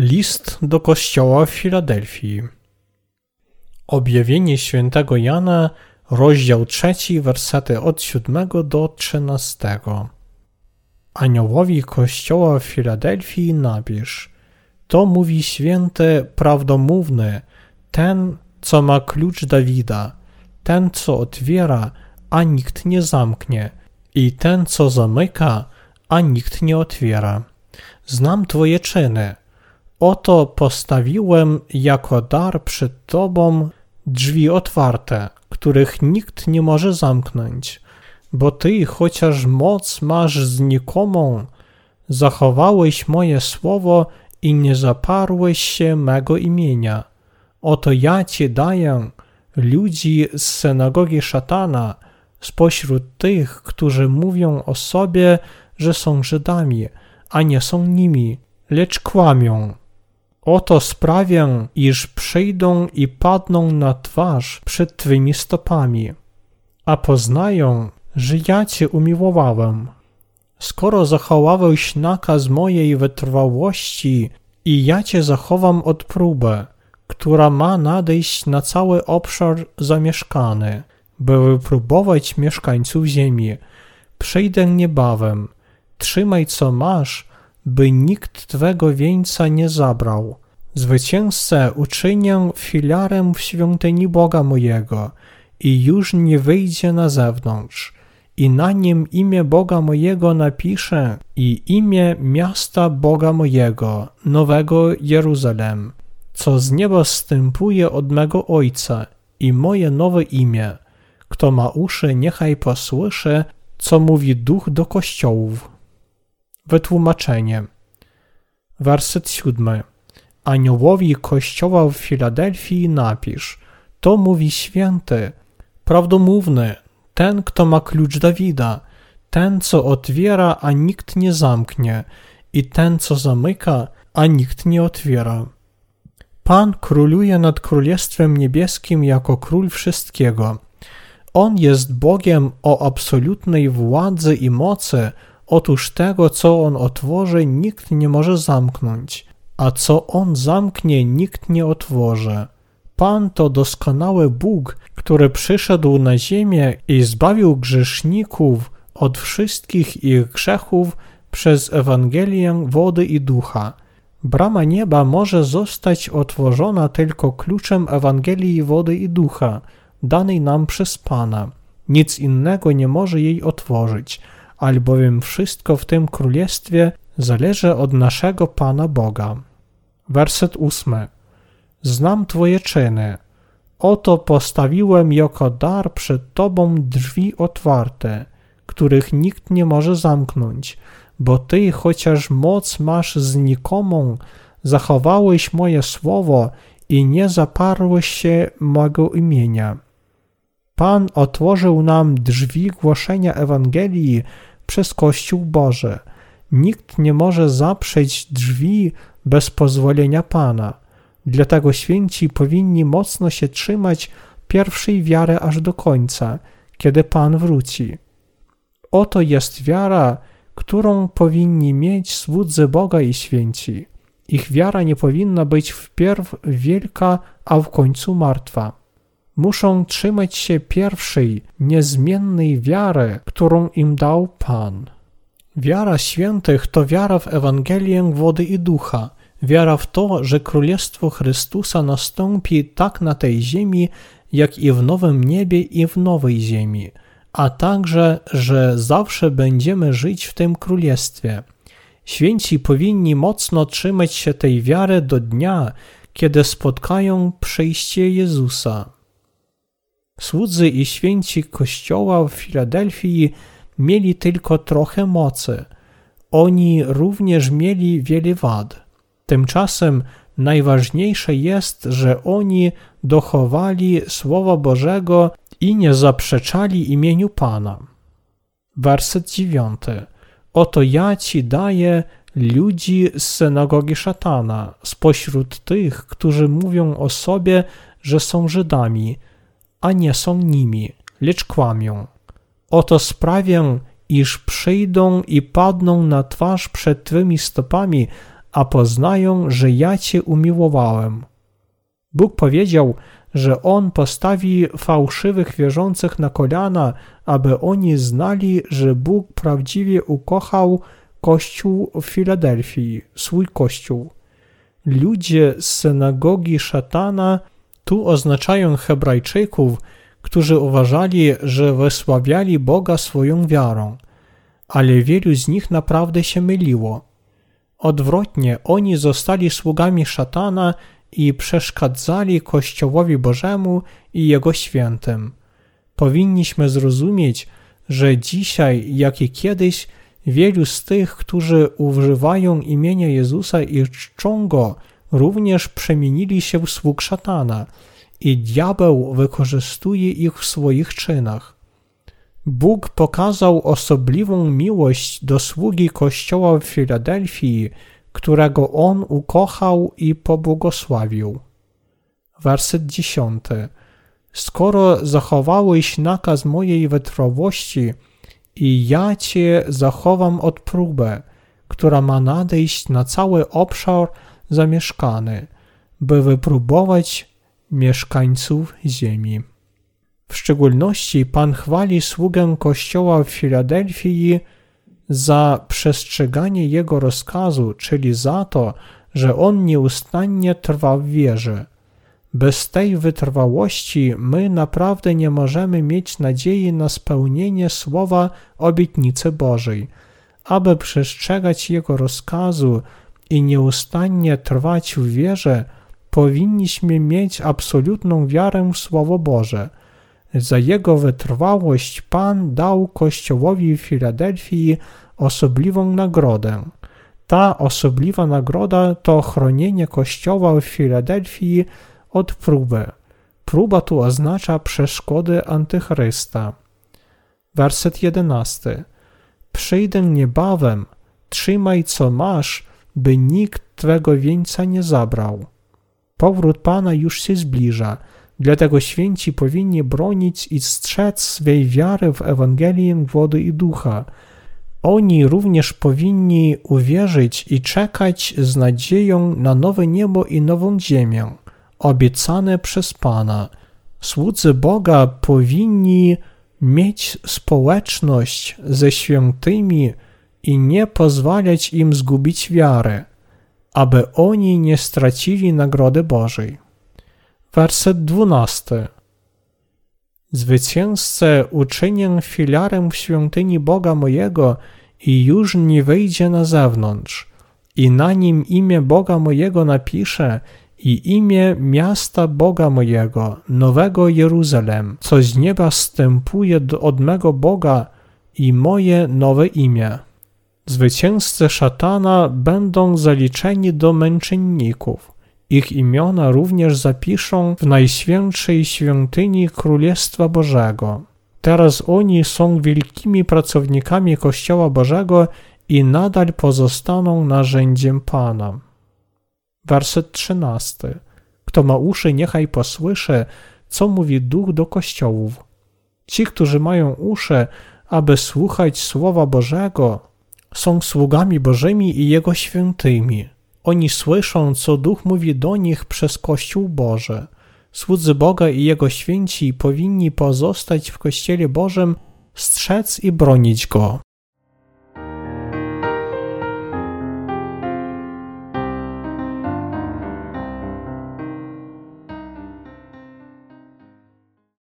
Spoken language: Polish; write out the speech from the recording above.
List do kościoła w Filadelfii. Objawienie świętego Jana, rozdział trzeci, wersety od 7 do 13. Aniołowi kościoła w Filadelfii napisz: To mówi święty, prawdomówny, ten, co ma klucz Dawida, ten, co otwiera, a nikt nie zamknie, i ten, co zamyka, a nikt nie otwiera. Znam Twoje czyny Oto postawiłem jako dar przed Tobą drzwi otwarte, których nikt nie może zamknąć, bo Ty, chociaż moc masz znikomą, zachowałeś moje słowo i nie zaparłeś się mego imienia. Oto ja Ci daję ludzi z synagogi szatana, spośród tych, którzy mówią o sobie, że są Żydami, a nie są nimi, lecz kłamią. Oto sprawię, iż przyjdą i padną na twarz przed Twymi stopami, a poznają, że ja Cię umiłowałem. Skoro zachowałeś nakaz mojej wytrwałości i ja Cię zachowam od próby, która ma nadejść na cały obszar zamieszkany, by wypróbować mieszkańców ziemi, przyjdę niebawem, trzymaj co masz, by nikt Twego wieńca nie zabrał. Zwycięzcę uczynię filarem w świątyni Boga mojego i już nie wyjdzie na zewnątrz. I na nim imię Boga mojego napiszę i imię miasta Boga mojego, nowego Jeruzalem, co z nieba stępuje od mego Ojca i moje nowe imię. Kto ma uszy, niechaj posłyszy, co mówi Duch do kościołów. Wytłumaczenie. Werset siódmy. Aniołowi kościoła w Filadelfii napisz. To mówi święty, prawdomówny, ten, kto ma klucz Dawida, ten, co otwiera, a nikt nie zamknie, i ten, co zamyka, a nikt nie otwiera. Pan króluje nad Królestwem Niebieskim jako król wszystkiego. On jest Bogiem o absolutnej władzy i mocy, Otóż tego, co on otworzy, nikt nie może zamknąć, a co on zamknie, nikt nie otworzy. Pan to doskonały Bóg, który przyszedł na ziemię i zbawił grzeszników od wszystkich ich grzechów przez Ewangelię wody i ducha. Brama nieba może zostać otworzona tylko kluczem Ewangelii wody i ducha, danej nam przez Pana. Nic innego nie może jej otworzyć albowiem wszystko w tym królestwie zależy od naszego Pana Boga. Werset ósmy. Znam Twoje czyny. Oto postawiłem jako dar przed Tobą drzwi otwarte, których nikt nie może zamknąć, bo Ty, chociaż moc masz znikomą, zachowałeś moje słowo i nie zaparłeś się mego imienia. Pan otworzył nam drzwi głoszenia Ewangelii przez Kościół Boży. Nikt nie może zaprzeć drzwi bez pozwolenia Pana. Dlatego święci powinni mocno się trzymać pierwszej wiary aż do końca, kiedy Pan wróci. Oto jest wiara, którą powinni mieć słudzy Boga i święci. Ich wiara nie powinna być wpierw wielka, a w końcu martwa muszą trzymać się pierwszej, niezmiennej wiary, którą im dał Pan. Wiara świętych to wiara w Ewangelię wody i ducha, wiara w to, że Królestwo Chrystusa nastąpi tak na tej ziemi, jak i w nowym niebie i w nowej ziemi, a także, że zawsze będziemy żyć w tym Królestwie. Święci powinni mocno trzymać się tej wiary do dnia, kiedy spotkają przyjście Jezusa. Słudzy i święci Kościoła w Filadelfii mieli tylko trochę mocy. Oni również mieli wiele wad. Tymczasem najważniejsze jest, że oni dochowali Słowa Bożego i nie zaprzeczali imieniu Pana. Werset dziewiąty. Oto ja ci daję ludzi z synagogi szatana, spośród tych, którzy mówią o sobie, że są Żydami, a nie są nimi, lecz kłamią. Oto sprawię, iż przyjdą i padną na twarz przed Twymi stopami, a poznają, że ja Cię umiłowałem. Bóg powiedział, że On postawi fałszywych wierzących na kolana, aby oni znali, że Bóg prawdziwie ukochał Kościół w Filadelfii, swój Kościół. Ludzie z synagogi szatana tu oznaczają Hebrajczyków, którzy uważali, że wysławiali Boga swoją wiarą, ale wielu z nich naprawdę się myliło. Odwrotnie, oni zostali sługami szatana i przeszkadzali Kościołowi Bożemu i Jego świętym. Powinniśmy zrozumieć, że dzisiaj, jak i kiedyś, wielu z tych, którzy używają imienia Jezusa i czczą Go, również przemienili się w sług szatana i diabeł wykorzystuje ich w swoich czynach. Bóg pokazał osobliwą miłość do sługi Kościoła w Filadelfii, którego On ukochał i pobłogosławił. Werset dziesiąty. Skoro zachowałeś nakaz mojej wytrwałości i ja Cię zachowam od próby, która ma nadejść na cały obszar zamieszkany, by wypróbować mieszkańców ziemi. W szczególności Pan chwali sługę Kościoła w Filadelfii za przestrzeganie Jego rozkazu, czyli za to, że On nieustannie trwa w wierze. Bez tej wytrwałości my naprawdę nie możemy mieć nadziei na spełnienie słowa obietnicy Bożej. Aby przestrzegać Jego rozkazu i nieustannie trwać w wierze, powinniśmy mieć absolutną wiarę w Słowo Boże. Za jego wytrwałość Pan dał Kościołowi w Filadelfii osobliwą nagrodę. Ta osobliwa nagroda to chronienie Kościoła w Filadelfii od próby. Próba tu oznacza przeszkody antychrysta. Werset jedenasty. Przyjdę niebawem, trzymaj co masz, by nikt twego wieńca nie zabrał. Powrót Pana już się zbliża, dlatego święci powinni bronić i strzec swej wiary w Ewangelię wody i ducha. Oni również powinni uwierzyć i czekać z nadzieją na nowe niebo i nową ziemię, obiecane przez Pana. Słudzy Boga powinni mieć społeczność ze świętymi i nie pozwalać im zgubić wiary aby oni nie stracili nagrody Bożej. Werset 12. Zwycięzcę uczynię filarem w świątyni Boga mojego i już nie wyjdzie na zewnątrz. I na nim imię Boga mojego napiszę i imię miasta Boga mojego, nowego Jeruzalem, co z nieba wstępuje od mego Boga i moje nowe imię. Zwycięzcy szatana będą zaliczeni do męczenników. Ich imiona również zapiszą w najświętszej świątyni Królestwa Bożego. Teraz oni są wielkimi pracownikami Kościoła Bożego i nadal pozostaną narzędziem Pana. Werset 13. Kto ma uszy, niechaj posłyszy, co mówi Duch do kościołów. Ci, którzy mają uszy, aby słuchać Słowa Bożego, są sługami Bożymi i Jego świętymi. Oni słyszą, co Duch mówi do nich przez Kościół Boży. Słudzy Boga i Jego święci powinni pozostać w Kościele Bożym, strzec i bronić Go.